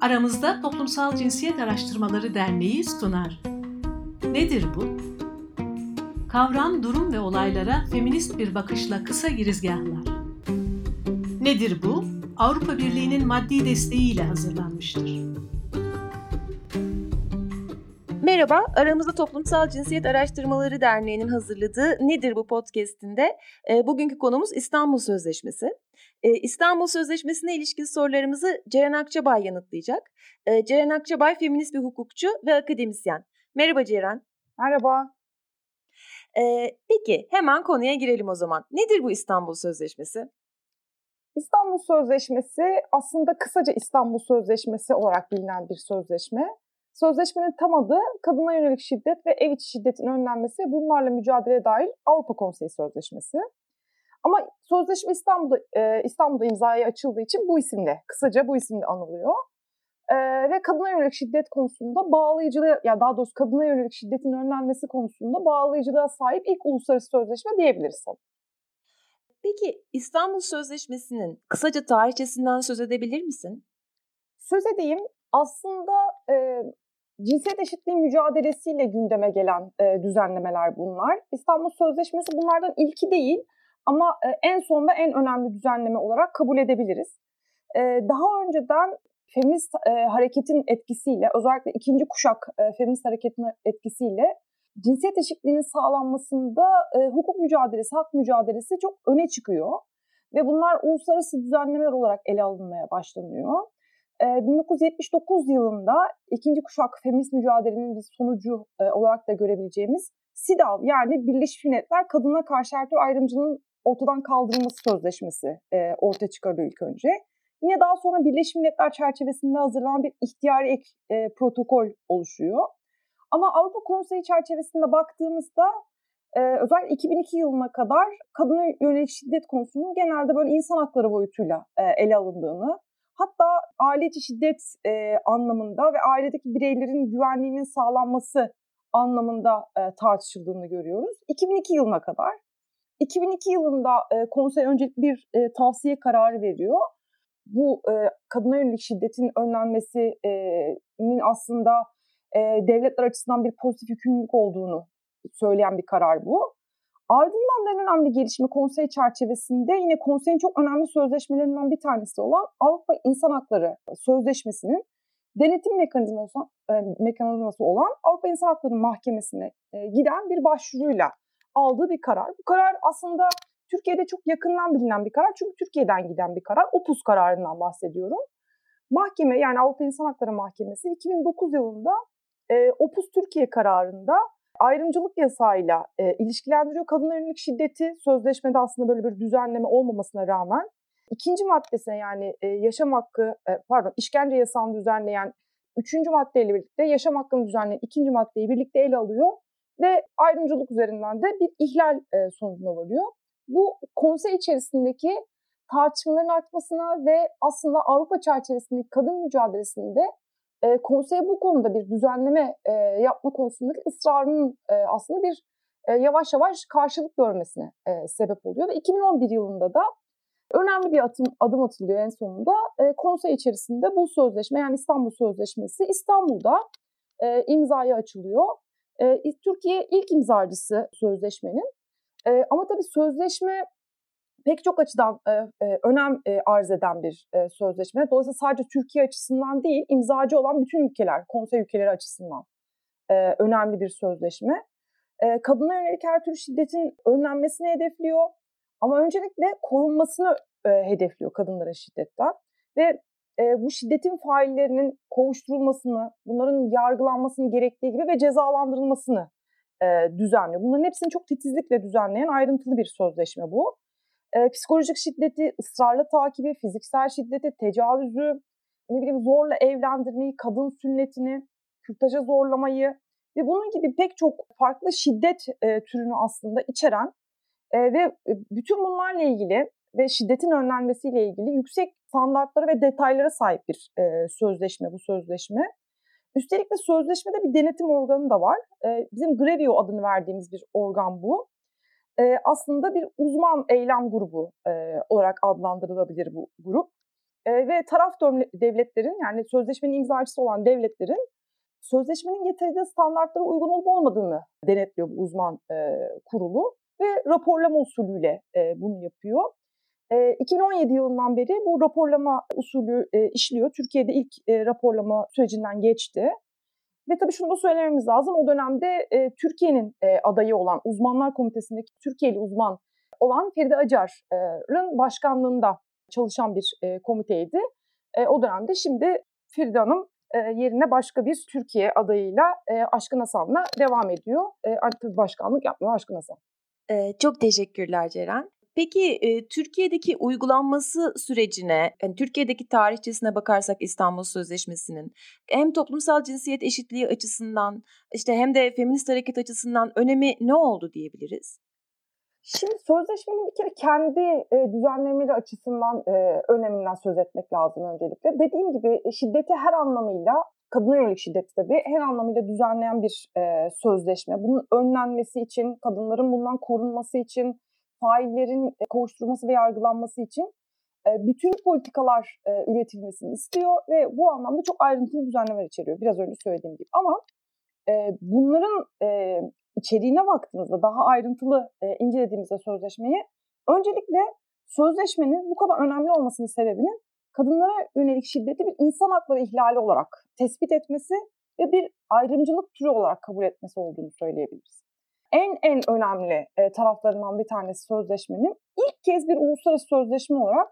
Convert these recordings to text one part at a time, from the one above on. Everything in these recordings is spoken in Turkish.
Aramızda Toplumsal Cinsiyet Araştırmaları Derneği sunar. Nedir bu? Kavram, durum ve olaylara feminist bir bakışla kısa girizgahlar. Nedir bu? Avrupa Birliği'nin maddi desteğiyle hazırlanmıştır. Merhaba, aramızda Toplumsal Cinsiyet Araştırmaları Derneği'nin hazırladığı Nedir bu podcast'inde e, bugünkü konumuz İstanbul Sözleşmesi. E, İstanbul Sözleşmesi'ne ilişkin sorularımızı Ceren Akçabay yanıtlayacak. E, Ceren Akçabay feminist bir hukukçu ve akademisyen. Merhaba Ceren. Merhaba. E, peki hemen konuya girelim o zaman. Nedir bu İstanbul Sözleşmesi? İstanbul Sözleşmesi aslında kısaca İstanbul Sözleşmesi olarak bilinen bir sözleşme. Sözleşmenin tam adı kadına yönelik şiddet ve ev içi şiddetin önlenmesi bunlarla mücadele dair Avrupa Konseyi Sözleşmesi. Ama sözleşme İstanbul'da e, İstanbul'da imzaya açıldığı için bu isimle, kısaca bu isimle anılıyor. E, ve kadına yönelik şiddet konusunda bağlayıcılığı, ya yani daha doğrusu kadına yönelik şiddetin önlenmesi konusunda bağlayıcılığa sahip ilk uluslararası sözleşme diyebiliriz. Peki İstanbul Sözleşmesi'nin kısaca tarihçesinden söz edebilir misin? Söz edeyim. Aslında e, cinsiyet eşitliği mücadelesiyle gündeme gelen e, düzenlemeler bunlar. İstanbul Sözleşmesi bunlardan ilki değil ama e, en son ve en önemli düzenleme olarak kabul edebiliriz. E, daha önceden feminist e, hareketin etkisiyle, özellikle ikinci kuşak e, feminist hareketin etkisiyle cinsiyet eşitliğinin sağlanmasında e, hukuk mücadelesi, hak mücadelesi çok öne çıkıyor. Ve bunlar uluslararası düzenlemeler olarak ele alınmaya başlanıyor. 1979 yılında ikinci kuşak feminist mücadelenin bir sonucu olarak da görebileceğimiz SİDAV yani Birleşmiş Milletler Kadına Karşı Her Tür Ayrımcılığın ortadan kaldırılması sözleşmesi ortaya çıkarılıyor ilk önce. Yine daha sonra Birleşmiş Milletler çerçevesinde hazırlanan bir ihtiyari ek e, protokol oluşuyor. Ama Avrupa Konseyi çerçevesinde baktığımızda e, özellikle 2002 yılına kadar kadına yönelik şiddet konusunun genelde böyle insan hakları boyutuyla e, ele alındığını, hatta aile içi şiddet e, anlamında ve ailedeki bireylerin güvenliğinin sağlanması anlamında e, tartışıldığını görüyoruz. 2002 yılına kadar. 2002 yılında e, konsey öncelikle bir e, tavsiye kararı veriyor. Bu e, kadına yönelik şiddetin önlenmesinin aslında e, devletler açısından bir pozitif yükümlülük olduğunu söyleyen bir karar bu. Ardından en önemli gelişme konsey çerçevesinde yine konseyin çok önemli sözleşmelerinden bir tanesi olan Avrupa İnsan Hakları Sözleşmesi'nin denetim mekanizması, e, mekanizması olan Avrupa İnsan Hakları Mahkemesi'ne e, giden bir başvuruyla aldığı bir karar. Bu karar aslında Türkiye'de çok yakından bilinen bir karar çünkü Türkiye'den giden bir karar. Opus kararından bahsediyorum. Mahkeme yani Avrupa İnsan Hakları Mahkemesi 2009 yılında e, Opus Türkiye kararında ayrımcılık yasağıyla e, ilişkilendiriyor. Kadına yönelik şiddeti sözleşmede aslında böyle bir düzenleme olmamasına rağmen ikinci maddesine yani e, yaşam hakkı e, pardon işkence yasağını düzenleyen üçüncü maddeyle birlikte yaşam hakkını düzenleyen ikinci maddeyi birlikte ele alıyor ve ayrımcılık üzerinden de bir ihlal e, sonucuna varıyor. Bu konsey içerisindeki tartışmaların artmasına ve aslında Avrupa çerçevesindeki kadın mücadelesinde e, konsey bu konuda bir düzenleme e, yapma konusundaki ısrarının e, aslında bir e, yavaş yavaş karşılık görmesine e, sebep oluyor. Ve 2011 yılında da önemli bir atım, adım atılıyor en sonunda. E, konsey içerisinde bu sözleşme yani İstanbul Sözleşmesi İstanbul'da e, imzaya açılıyor. E, Türkiye ilk imzacısı sözleşmenin. E, ama tabii sözleşme pek çok açıdan e, e, önem e, arz eden bir e, sözleşme. Dolayısıyla sadece Türkiye açısından değil, imzacı olan bütün ülkeler, konsey ülkeleri açısından e, önemli bir sözleşme. E, kadına yönelik her türlü şiddetin önlenmesini hedefliyor. Ama öncelikle korunmasını e, hedefliyor kadınların şiddetten. Ve e, bu şiddetin faillerinin kovuşturulmasını, bunların yargılanmasını gerektiği gibi ve cezalandırılmasını e, düzenliyor. Bunların hepsini çok titizlikle düzenleyen ayrıntılı bir sözleşme bu e, psikolojik şiddeti, ısrarla takibi, fiziksel şiddeti, tecavüzü, ne bileyim zorla evlendirmeyi, kadın sünnetini, kürtaja zorlamayı ve bunun gibi pek çok farklı şiddet e, türünü aslında içeren e, ve bütün bunlarla ilgili ve şiddetin önlenmesiyle ilgili yüksek standartlara ve detaylara sahip bir e, sözleşme bu sözleşme. Üstelik de sözleşmede bir denetim organı da var. E, bizim Grevio adını verdiğimiz bir organ bu e, aslında bir uzman eylem grubu e, olarak adlandırılabilir bu grup. e, ve taraf devletlerin yani sözleşmenin imzacısı olan devletlerin sözleşmenin getirdiği standartlara uygun olup olmadığını denetliyor bu uzman e, kurulu ve raporlama usulüyle e, bunu yapıyor. E, 2017 yılından beri bu raporlama usulü e, işliyor. Türkiye'de ilk e, raporlama sürecinden geçti. Ve tabii şunu da söylememiz lazım. O dönemde e, Türkiye'nin e, adayı olan uzmanlar komitesindeki Türkiye'li uzman olan Feride Acar'ın başkanlığında çalışan bir e, komiteydi. E, o dönemde şimdi Feride Hanım e, yerine başka bir Türkiye adayıyla e, Aşkın Hasan'la devam ediyor. E, artık başkanlık yapmıyor Aşkın Hasan. E, çok teşekkürler Ceren. Peki e, Türkiye'deki uygulanması sürecine, yani Türkiye'deki tarihçesine bakarsak İstanbul Sözleşmesi'nin hem toplumsal cinsiyet eşitliği açısından işte hem de feminist hareket açısından önemi ne oldu diyebiliriz? Şimdi sözleşmenin bir kere kendi e, düzenlemeleri açısından e, öneminden söz etmek lazım öncelikle. Dediğim gibi şiddeti her anlamıyla, kadına yönelik şiddeti tabii her anlamıyla düzenleyen bir e, sözleşme. Bunun önlenmesi için, kadınların bundan korunması için, faillerin e, kovuşturulması ve yargılanması için e, bütün politikalar e, üretilmesini istiyor ve bu anlamda çok ayrıntılı düzenlemeler içeriyor. Biraz önce söylediğim gibi. Ama bunların içeriğine baktığımızda daha ayrıntılı incelediğimizde sözleşmeyi öncelikle sözleşmenin bu kadar önemli olmasının sebebinin kadınlara yönelik şiddeti bir insan hakları ihlali olarak tespit etmesi ve bir ayrımcılık türü olarak kabul etmesi olduğunu söyleyebiliriz. En en önemli e, taraflarından bir tanesi sözleşmenin ilk kez bir uluslararası sözleşme olarak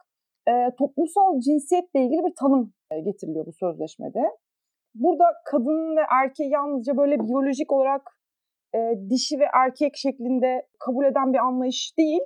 e, toplumsal cinsiyetle ilgili bir tanım e, getiriliyor bu sözleşmede. Burada kadın ve erkeği yalnızca böyle biyolojik olarak e, dişi ve erkek şeklinde kabul eden bir anlayış değil,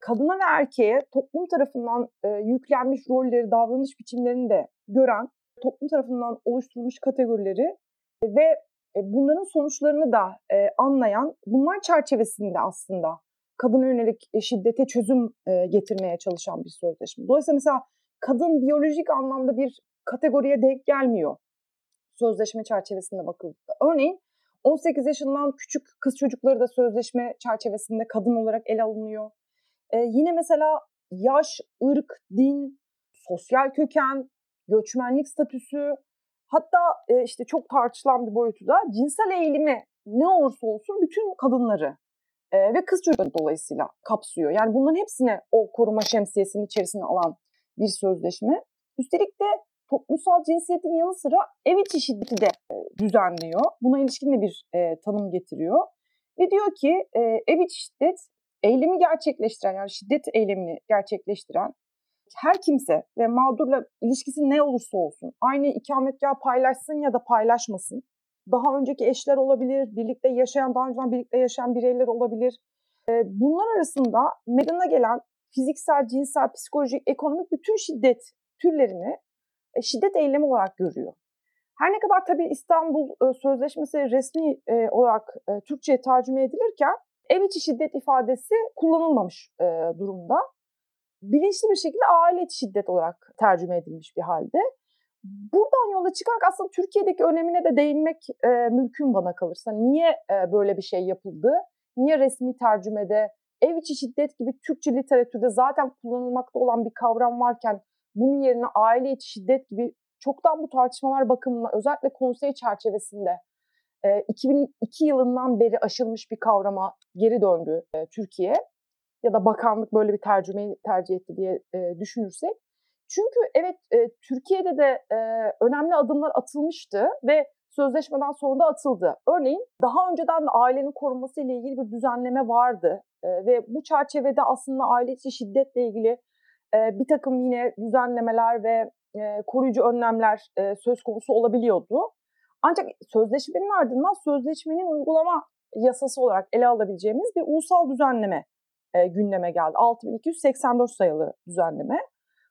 kadına ve erkeğe toplum tarafından e, yüklenmiş rolleri, davranış biçimlerini de gören, toplum tarafından oluşturulmuş kategorileri ve bunların sonuçlarını da e, anlayan, bunlar çerçevesinde aslında kadına yönelik e, şiddete çözüm e, getirmeye çalışan bir sözleşme. Dolayısıyla mesela kadın biyolojik anlamda bir kategoriye denk gelmiyor sözleşme çerçevesinde bakıldığında. Örneğin 18 yaşından küçük kız çocukları da sözleşme çerçevesinde kadın olarak ele alınıyor. Ee, yine mesela yaş, ırk, din, sosyal köken, göçmenlik statüsü, hatta e, işte çok tartışılan bir boyutu da cinsel eğilimi ne olursa olsun bütün kadınları e, ve kız çocukları dolayısıyla kapsıyor. Yani bunların hepsine o koruma şemsiyesinin içerisine alan bir sözleşme. Üstelik de toplumsal cinsiyetin yanı sıra ev içi şiddeti de e, düzenliyor. Buna ilişkin de bir e, tanım getiriyor. Ve diyor ki e, ev içi şiddet eylemi gerçekleştiren yani şiddet eylemini gerçekleştiren her kimse ve mağdurla ilişkisi ne olursa olsun aynı ikametgah paylaşsın ya da paylaşmasın. Daha önceki eşler olabilir, birlikte yaşayan, daha önceden birlikte yaşayan bireyler olabilir. Bunlar arasında meydana gelen fiziksel, cinsel, psikolojik, ekonomik bütün şiddet türlerini e, şiddet eylemi olarak görüyor. Her ne kadar tabii İstanbul e, Sözleşmesi resmi e, olarak Türkçe'ye tercüme edilirken ev içi şiddet ifadesi kullanılmamış durumda. Bilinçli bir şekilde aile şiddet olarak tercüme edilmiş bir halde. Buradan yola çıkarak aslında Türkiye'deki önemine de değinmek mümkün bana kalırsa. Niye böyle bir şey yapıldı? Niye resmi tercümede ev içi şiddet gibi Türkçe literatürde zaten kullanılmakta olan bir kavram varken bunun yerine aile içi şiddet gibi çoktan bu tartışmalar bakımından özellikle konsey çerçevesinde e, 2002 yılından beri aşılmış bir kavrama geri döndü e, Türkiye ya da bakanlık böyle bir tercümeyi tercih etti diye e, düşünürsek. Çünkü evet e, Türkiye'de de e, önemli adımlar atılmıştı ve sözleşmeden sonra da atıldı. Örneğin daha önceden de ailenin korunması ile ilgili bir düzenleme vardı e, ve bu çerçevede aslında aile içi şiddetle ilgili bir takım yine düzenlemeler ve koruyucu önlemler söz konusu olabiliyordu. Ancak sözleşmenin ardından sözleşmenin uygulama yasası olarak ele alabileceğimiz bir ulusal düzenleme gündeme geldi. 6284 sayılı düzenleme.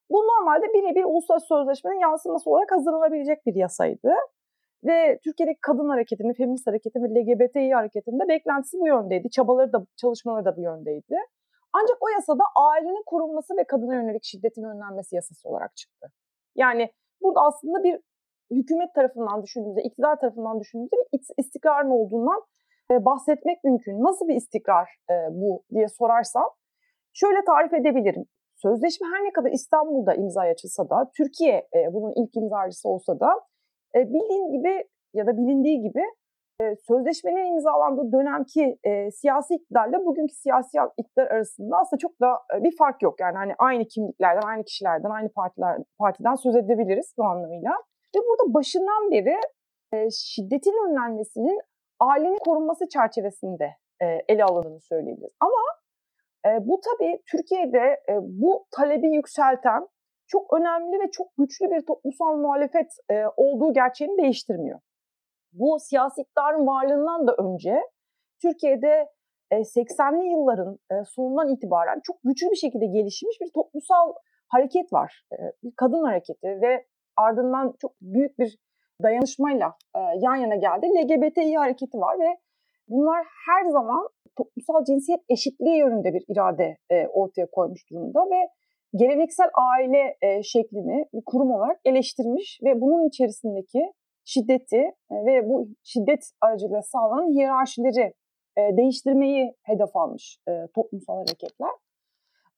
Bu normalde birebir uluslararası sözleşmenin yansıması olarak hazırlanabilecek bir yasaydı. Ve Türkiye'deki kadın hareketinin, feminist hareketin ve LGBTİ hareketinde beklentisi bu yöndeydi. Çabaları da, çalışmaları da bu yöndeydi. Ancak o yasada ailenin korunması ve kadına yönelik şiddetin önlenmesi yasası olarak çıktı. Yani burada aslında bir hükümet tarafından düşündüğümüzde, iktidar tarafından düşündüğümüzde bir istikrarın olduğundan e, bahsetmek mümkün. Nasıl bir istikrar e, bu diye sorarsam şöyle tarif edebilirim. sözleşme her ne kadar İstanbul'da imza açılsa da, Türkiye e, bunun ilk imzacısı olsa da e, bildiğin gibi ya da bilindiği gibi sözleşmenin imzalandığı dönemki siyasi iktidarla bugünkü siyasi iktidar arasında aslında çok da bir fark yok. Yani hani aynı kimliklerden, aynı kişilerden, aynı partiler partiden söz edebiliriz bu anlamıyla. Ve burada başından beri şiddetin önlenmesinin ailenin korunması çerçevesinde e, ele alındığını söyleyebiliriz. Ama e, bu tabii Türkiye'de e, bu talebi yükselten çok önemli ve çok güçlü bir toplumsal muhalefet e, olduğu gerçeğini değiştirmiyor. Bu siyasi iktidarın varlığından da önce Türkiye'de e, 80'li yılların e, sonundan itibaren çok güçlü bir şekilde gelişmiş bir toplumsal hareket var. E, bir kadın hareketi ve ardından çok büyük bir dayanışmayla e, yan yana geldi. LGBTİ hareketi var ve bunlar her zaman toplumsal cinsiyet eşitliği yönünde bir irade e, ortaya koymuş durumda ve geleneksel aile e, şeklini bir kurum olarak eleştirmiş ve bunun içerisindeki şiddeti e, ve bu şiddet aracılığıyla sağlanan hiyerarşileri e, değiştirmeyi hedef almış e, toplumsal hareketler.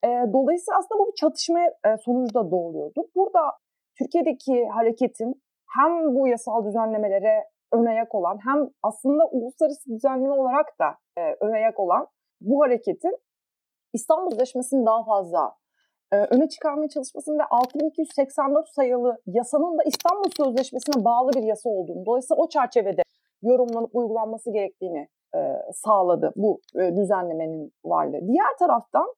E, dolayısıyla aslında bu bir çatışma e, sonucu da doğuruyordu. Burada Türkiye'deki hareketin hem bu yasal düzenlemelere ön ayak olan hem aslında uluslararası düzenleme olarak da e, ön ayak olan bu hareketin İstanbul Sözleşmesi'ni daha fazla e, öne çıkarmaya çalışmasının ve 6284 sayılı yasanın da İstanbul Sözleşmesi'ne bağlı bir yasa olduğunu, dolayısıyla o çerçevede yorumlanıp uygulanması gerektiğini e, sağladı bu e, düzenlemenin varlığı. Diğer taraftan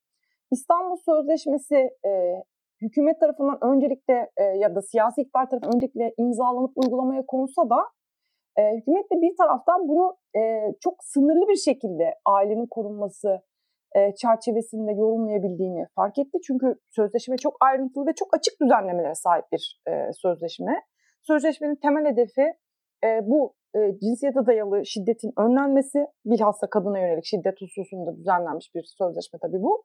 İstanbul Sözleşmesi e, hükümet tarafından öncelikle e, ya da siyasi iktidar tarafından öncelikle imzalanıp uygulamaya konulsa da e, hükümet de bir taraftan bunu e, çok sınırlı bir şekilde ailenin korunması e, çerçevesinde yorumlayabildiğini fark etti. Çünkü sözleşme çok ayrıntılı ve çok açık düzenlemelere sahip bir e, sözleşme. Sözleşmenin temel hedefi e, bu e, cinsiyete dayalı şiddetin önlenmesi, bilhassa kadına yönelik şiddet hususunda düzenlenmiş bir sözleşme tabii bu.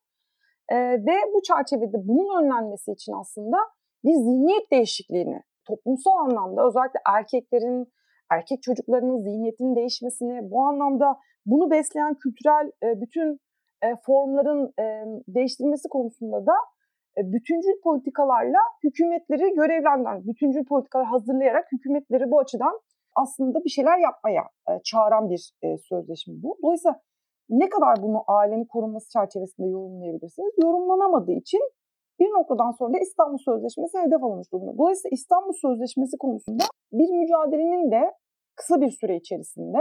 Ve bu çerçevede bunun önlenmesi için aslında bir zihniyet değişikliğini toplumsal anlamda özellikle erkeklerin, erkek çocuklarının zihniyetinin değişmesini, bu anlamda bunu besleyen kültürel bütün formların e, değiştirilmesi konusunda da bütüncül politikalarla hükümetleri görevlendiren, bütüncül politikalar hazırlayarak hükümetleri bu açıdan aslında bir şeyler yapmaya e, çağıran bir e, sözleşme bu. Dolayısıyla ne kadar bunu ailenin korunması çerçevesinde yorumlayabilirsiniz? Yorumlanamadığı için bir noktadan sonra da İstanbul Sözleşmesi hedef alınmış durumda. Dolayısıyla İstanbul Sözleşmesi konusunda bir mücadelenin de kısa bir süre içerisinde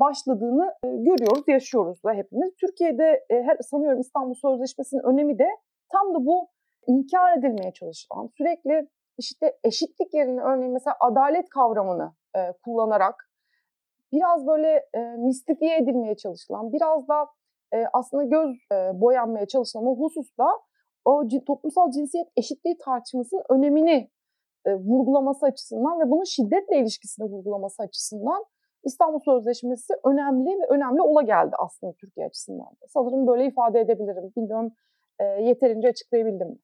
başladığını görüyoruz, yaşıyoruz da hepimiz. Türkiye'de sanıyorum İstanbul Sözleşmesi'nin önemi de tam da bu inkar edilmeye çalışılan, sürekli işte eşitlik yerine örneğin mesela adalet kavramını kullanarak biraz böyle mistifiye edilmeye çalışılan, biraz da aslında göz boyanmaya çalışılan o hususta o toplumsal cinsiyet eşitliği tartışmasının önemini vurgulaması açısından ve bunun şiddetle ilişkisini vurgulaması açısından İstanbul Sözleşmesi önemli ve önemli ola geldi aslında Türkiye açısından da. Sanırım böyle ifade edebilirim. Bilmiyorum e, yeterince açıklayabildim mi?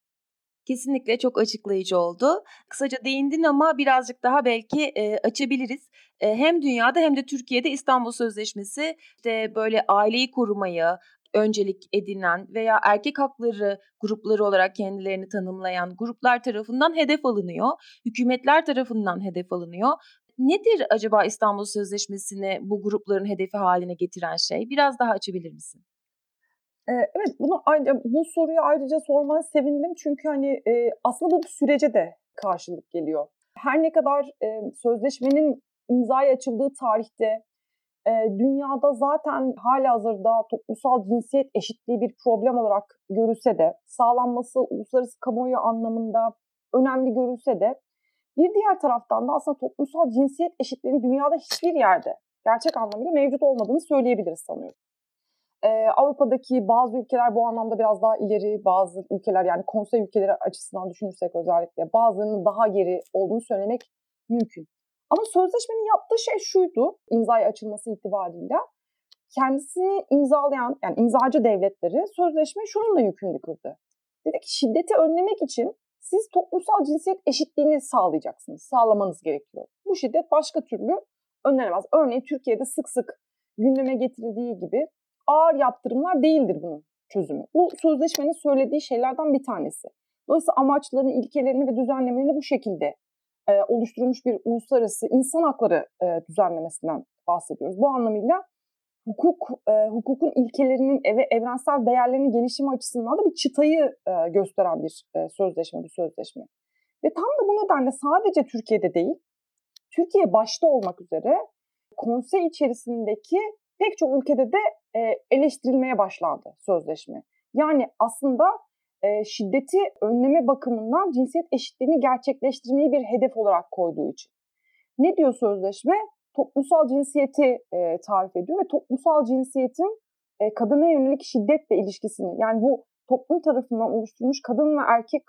Kesinlikle çok açıklayıcı oldu. Kısaca değindin ama birazcık daha belki e, açabiliriz. E, hem dünyada hem de Türkiye'de İstanbul Sözleşmesi işte böyle aileyi korumayı, öncelik edinen veya erkek hakları grupları olarak kendilerini tanımlayan gruplar tarafından hedef alınıyor. Hükümetler tarafından hedef alınıyor Nedir acaba İstanbul Sözleşmesi'ni bu grupların hedefi haline getiren şey? Biraz daha açabilir misin? Evet, bunu bu soruyu ayrıca sormana sevindim çünkü hani e, aslında bu sürece de karşılık geliyor. Her ne kadar e, sözleşmenin imzaya açıldığı tarihte e, dünyada zaten hala hazırda toplumsal cinsiyet eşitliği bir problem olarak görülse de sağlanması uluslararası kamuoyu anlamında önemli görülse de bir diğer taraftan da aslında toplumsal cinsiyet eşitliğinin dünyada hiçbir yerde gerçek anlamıyla mevcut olmadığını söyleyebiliriz sanıyorum. Ee, Avrupa'daki bazı ülkeler bu anlamda biraz daha ileri, bazı ülkeler yani konsey ülkeleri açısından düşünürsek özellikle bazılarının daha geri olduğunu söylemek mümkün. Ama sözleşmenin yaptığı şey şuydu imzaya açılması itibariyle. Kendisini imzalayan yani imzacı devletleri sözleşme şununla yükümlü kıldı. Dedi ki şiddeti önlemek için siz toplumsal cinsiyet eşitliğini sağlayacaksınız, sağlamanız gerekiyor. Bu şiddet başka türlü önlenemez. Örneğin Türkiye'de sık sık gündeme getirildiği gibi ağır yaptırımlar değildir bunun çözümü. Bu sözleşmenin söylediği şeylerden bir tanesi. Dolayısıyla amaçlarını, ilkelerini ve düzenlemelerini bu şekilde e, oluşturulmuş bir uluslararası insan hakları e, düzenlemesinden bahsediyoruz. Bu anlamıyla hukuk e, hukukun ilkelerinin ve evrensel değerlerinin gelişimi açısından da bir çıtayı e, gösteren bir e, sözleşme bu sözleşme. Ve tam da bu nedenle sadece Türkiye'de değil, Türkiye başta olmak üzere konsey içerisindeki pek çok ülkede de e, eleştirilmeye başlandı sözleşme. Yani aslında e, şiddeti önleme bakımından cinsiyet eşitliğini gerçekleştirmeyi bir hedef olarak koyduğu için. Ne diyor sözleşme? Toplumsal cinsiyeti e, tarif ediyor ve toplumsal cinsiyetin e, kadına yönelik şiddetle ilişkisini yani bu toplum tarafından oluşturulmuş kadın ve erkek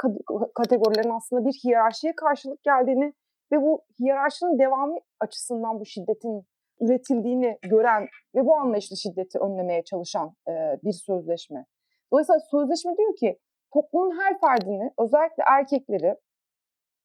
kategorilerin aslında bir hiyerarşiye karşılık geldiğini ve bu hiyerarşinin devamı açısından bu şiddetin üretildiğini gören ve bu anlayışla şiddeti önlemeye çalışan e, bir sözleşme. Dolayısıyla sözleşme diyor ki toplumun her ferdini özellikle erkekleri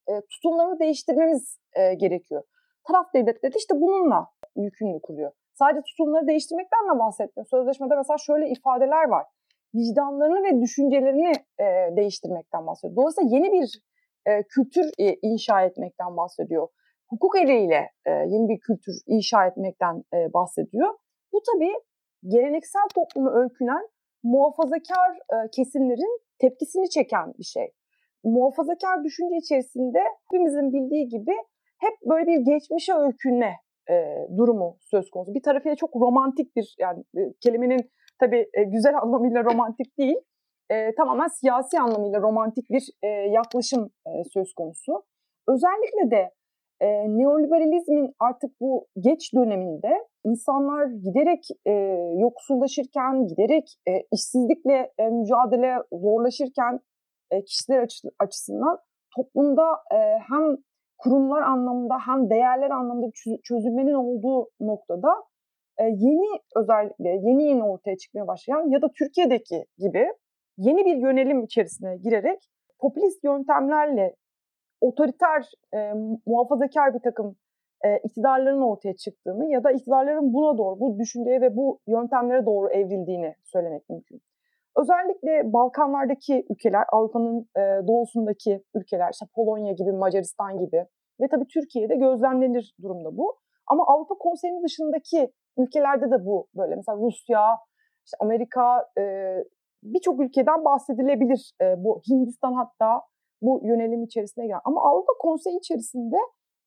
e, tutumlarını değiştirmemiz e, gerekiyor. Taraf devletleri de işte bununla yükümlü kuruyor. Sadece tutumları değiştirmekten de bahsetmiyor. Sözleşmede mesela şöyle ifadeler var. Vicdanlarını ve düşüncelerini e, değiştirmekten bahsediyor. Dolayısıyla yeni bir e, kültür e, inşa etmekten bahsediyor. Hukuk eliyle e, yeni bir kültür inşa etmekten e, bahsediyor. Bu tabii geleneksel toplumu öykünen muhafazakar e, kesimlerin tepkisini çeken bir şey. Muhafazakar düşünce içerisinde hepimizin bildiği gibi hep böyle bir geçmişe öykünme e, durumu söz konusu. Bir tarafıyla çok romantik bir yani e, kelimenin tabii e, güzel anlamıyla romantik değil, e, tamamen siyasi anlamıyla romantik bir e, yaklaşım e, söz konusu. Özellikle de e, neoliberalizmin artık bu geç döneminde insanlar giderek e, yoksullaşırken, giderek e, işsizlikle e, mücadele zorlaşırken e, kişiler açı, açısından toplumda e, hem kurumlar anlamında hem değerler anlamında çözülmenin olduğu noktada e, yeni özellikle yeni yeni ortaya çıkmaya başlayan ya da Türkiye'deki gibi yeni bir yönelim içerisine girerek popülist yöntemlerle otoriter, e, muhafazakar bir takım e, iktidarların ortaya çıktığını ya da iktidarların buna doğru, bu düşünceye ve bu yöntemlere doğru evrildiğini söylemek mümkün. Özellikle Balkanlardaki ülkeler, Avrupa'nın e, doğusundaki ülkeler, işte Polonya gibi, Macaristan gibi ve tabii Türkiye'de gözlemlenir durumda bu. Ama Avrupa Konseyi'nin dışındaki ülkelerde de bu böyle. Mesela Rusya, işte Amerika, e, birçok ülkeden bahsedilebilir. E, bu Hindistan hatta bu yönelim içerisine giren. Ama Avrupa Konseyi içerisinde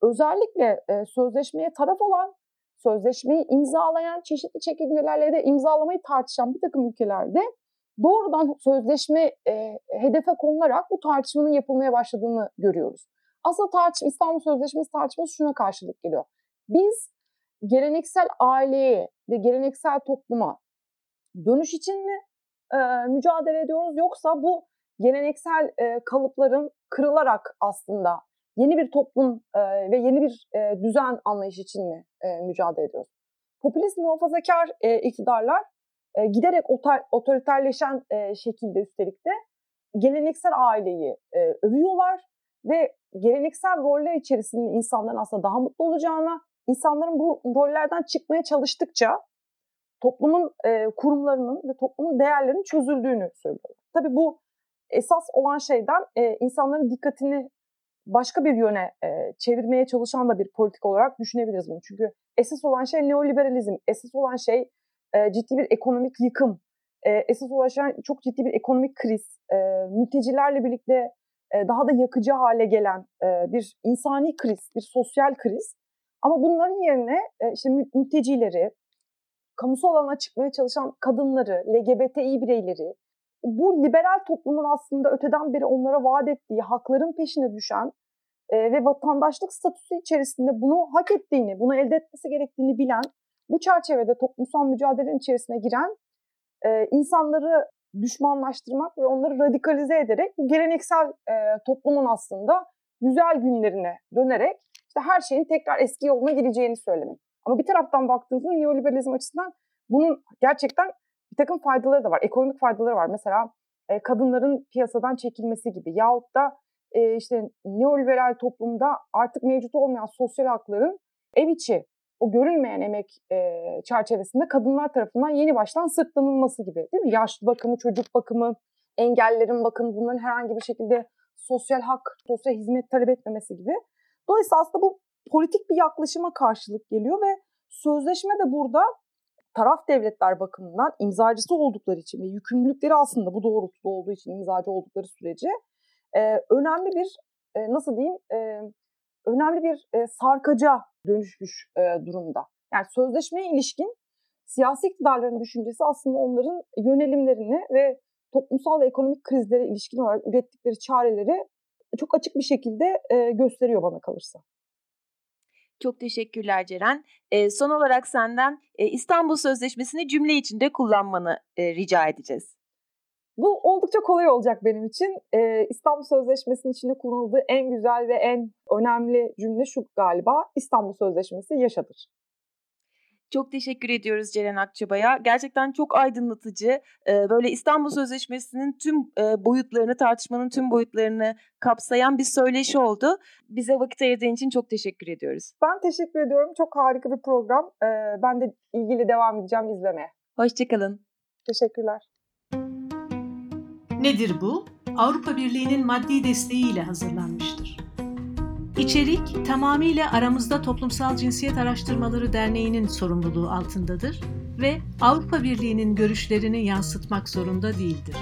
özellikle e, sözleşmeye taraf olan, sözleşmeyi imzalayan, çeşitli çekirdelerle de imzalamayı tartışan bir takım ülkelerde doğrudan sözleşme e, hedefe konularak bu tartışmanın yapılmaya başladığını görüyoruz. Aslında tartışma, İstanbul Sözleşmesi tartışması şuna karşılık geliyor. Biz geleneksel aileye ve geleneksel topluma dönüş için mi e, mücadele ediyoruz yoksa bu geleneksel e, kalıpların kırılarak aslında yeni bir toplum e, ve yeni bir e, düzen anlayışı için mi e, mücadele ediyoruz? Popülist muhafazakar e, iktidarlar e, giderek otor, otoriterleşen e, şekilde üstelik de geleneksel aileyi e, övüyorlar ve geleneksel roller içerisinde insanların aslında daha mutlu olacağına, insanların bu rollerden çıkmaya çalıştıkça toplumun e, kurumlarının ve toplumun değerlerinin çözüldüğünü söylüyorlar. Tabii bu esas olan şeyden e, insanların dikkatini başka bir yöne e, çevirmeye çalışan da bir politik olarak düşünebiliriz bunu. Çünkü esas olan şey neoliberalizm, esas olan şey e, ciddi bir ekonomik yıkım, e, esas olan şey çok ciddi bir ekonomik kriz, e, mültecilerle birlikte e, daha da yakıcı hale gelen e, bir insani kriz, bir sosyal kriz. Ama bunların yerine e, işte mültecileri, kamusal alana çıkmaya çalışan kadınları, LGBTİ bireyleri, bu liberal toplumun aslında öteden beri onlara vaat ettiği hakların peşine düşen e, ve vatandaşlık statüsü içerisinde bunu hak ettiğini, bunu elde etmesi gerektiğini bilen, bu çerçevede toplumsal mücadelenin içerisine giren e, insanları düşmanlaştırmak ve onları radikalize ederek bu geleneksel e, toplumun aslında güzel günlerine dönerek işte her şeyin tekrar eski yoluna gireceğini söylemek. Ama bir taraftan baktığınızda neoliberalizm açısından bunun gerçekten takım faydaları da var. Ekonomik faydaları var. Mesela e, kadınların piyasadan çekilmesi gibi yahut da e, işte neoliberal toplumda artık mevcut olmayan sosyal hakların ev içi o görünmeyen emek e, çerçevesinde kadınlar tarafından yeni baştan sırtlanılması gibi değil mi? Yaşlı bakımı, çocuk bakımı, engellerin bakımı bunların herhangi bir şekilde sosyal hak, sosyal hizmet talep etmemesi gibi. Dolayısıyla aslında bu politik bir yaklaşıma karşılık geliyor ve sözleşme de burada taraf devletler bakımından imzacısı oldukları için ve yükümlülükleri aslında bu doğrultuda olduğu için imzacı oldukları sürece e, önemli bir e, nasıl diyeyim e, önemli bir e, sarkaca dönüşmüş e, durumda. Yani sözleşmeye ilişkin siyasi iktidarların düşüncesi aslında onların yönelimlerini ve toplumsal ve ekonomik krizlere ilişkin olarak ürettikleri çareleri çok açık bir şekilde e, gösteriyor bana kalırsa. Çok teşekkürler Ceren. E, son olarak senden e, İstanbul Sözleşmesi'ni cümle içinde kullanmanı e, rica edeceğiz. Bu oldukça kolay olacak benim için. Ee, İstanbul Sözleşmesi'nin içinde kullanıldığı en güzel ve en önemli cümle şu galiba. İstanbul Sözleşmesi yaşadır. Çok teşekkür ediyoruz Ceren Akçabay'a. Gerçekten çok aydınlatıcı. Böyle İstanbul Sözleşmesi'nin tüm boyutlarını, tartışmanın tüm boyutlarını kapsayan bir söyleşi oldu. Bize vakit ayırdığın için çok teşekkür ediyoruz. Ben teşekkür ediyorum. Çok harika bir program. Ben de ilgili devam edeceğim izlemeye. Hoşçakalın. Teşekkürler. Nedir bu? Avrupa Birliği'nin maddi desteğiyle hazırlanmıştır. İçerik tamamıyla Aramızda Toplumsal Cinsiyet Araştırmaları Derneği'nin sorumluluğu altındadır ve Avrupa Birliği'nin görüşlerini yansıtmak zorunda değildir.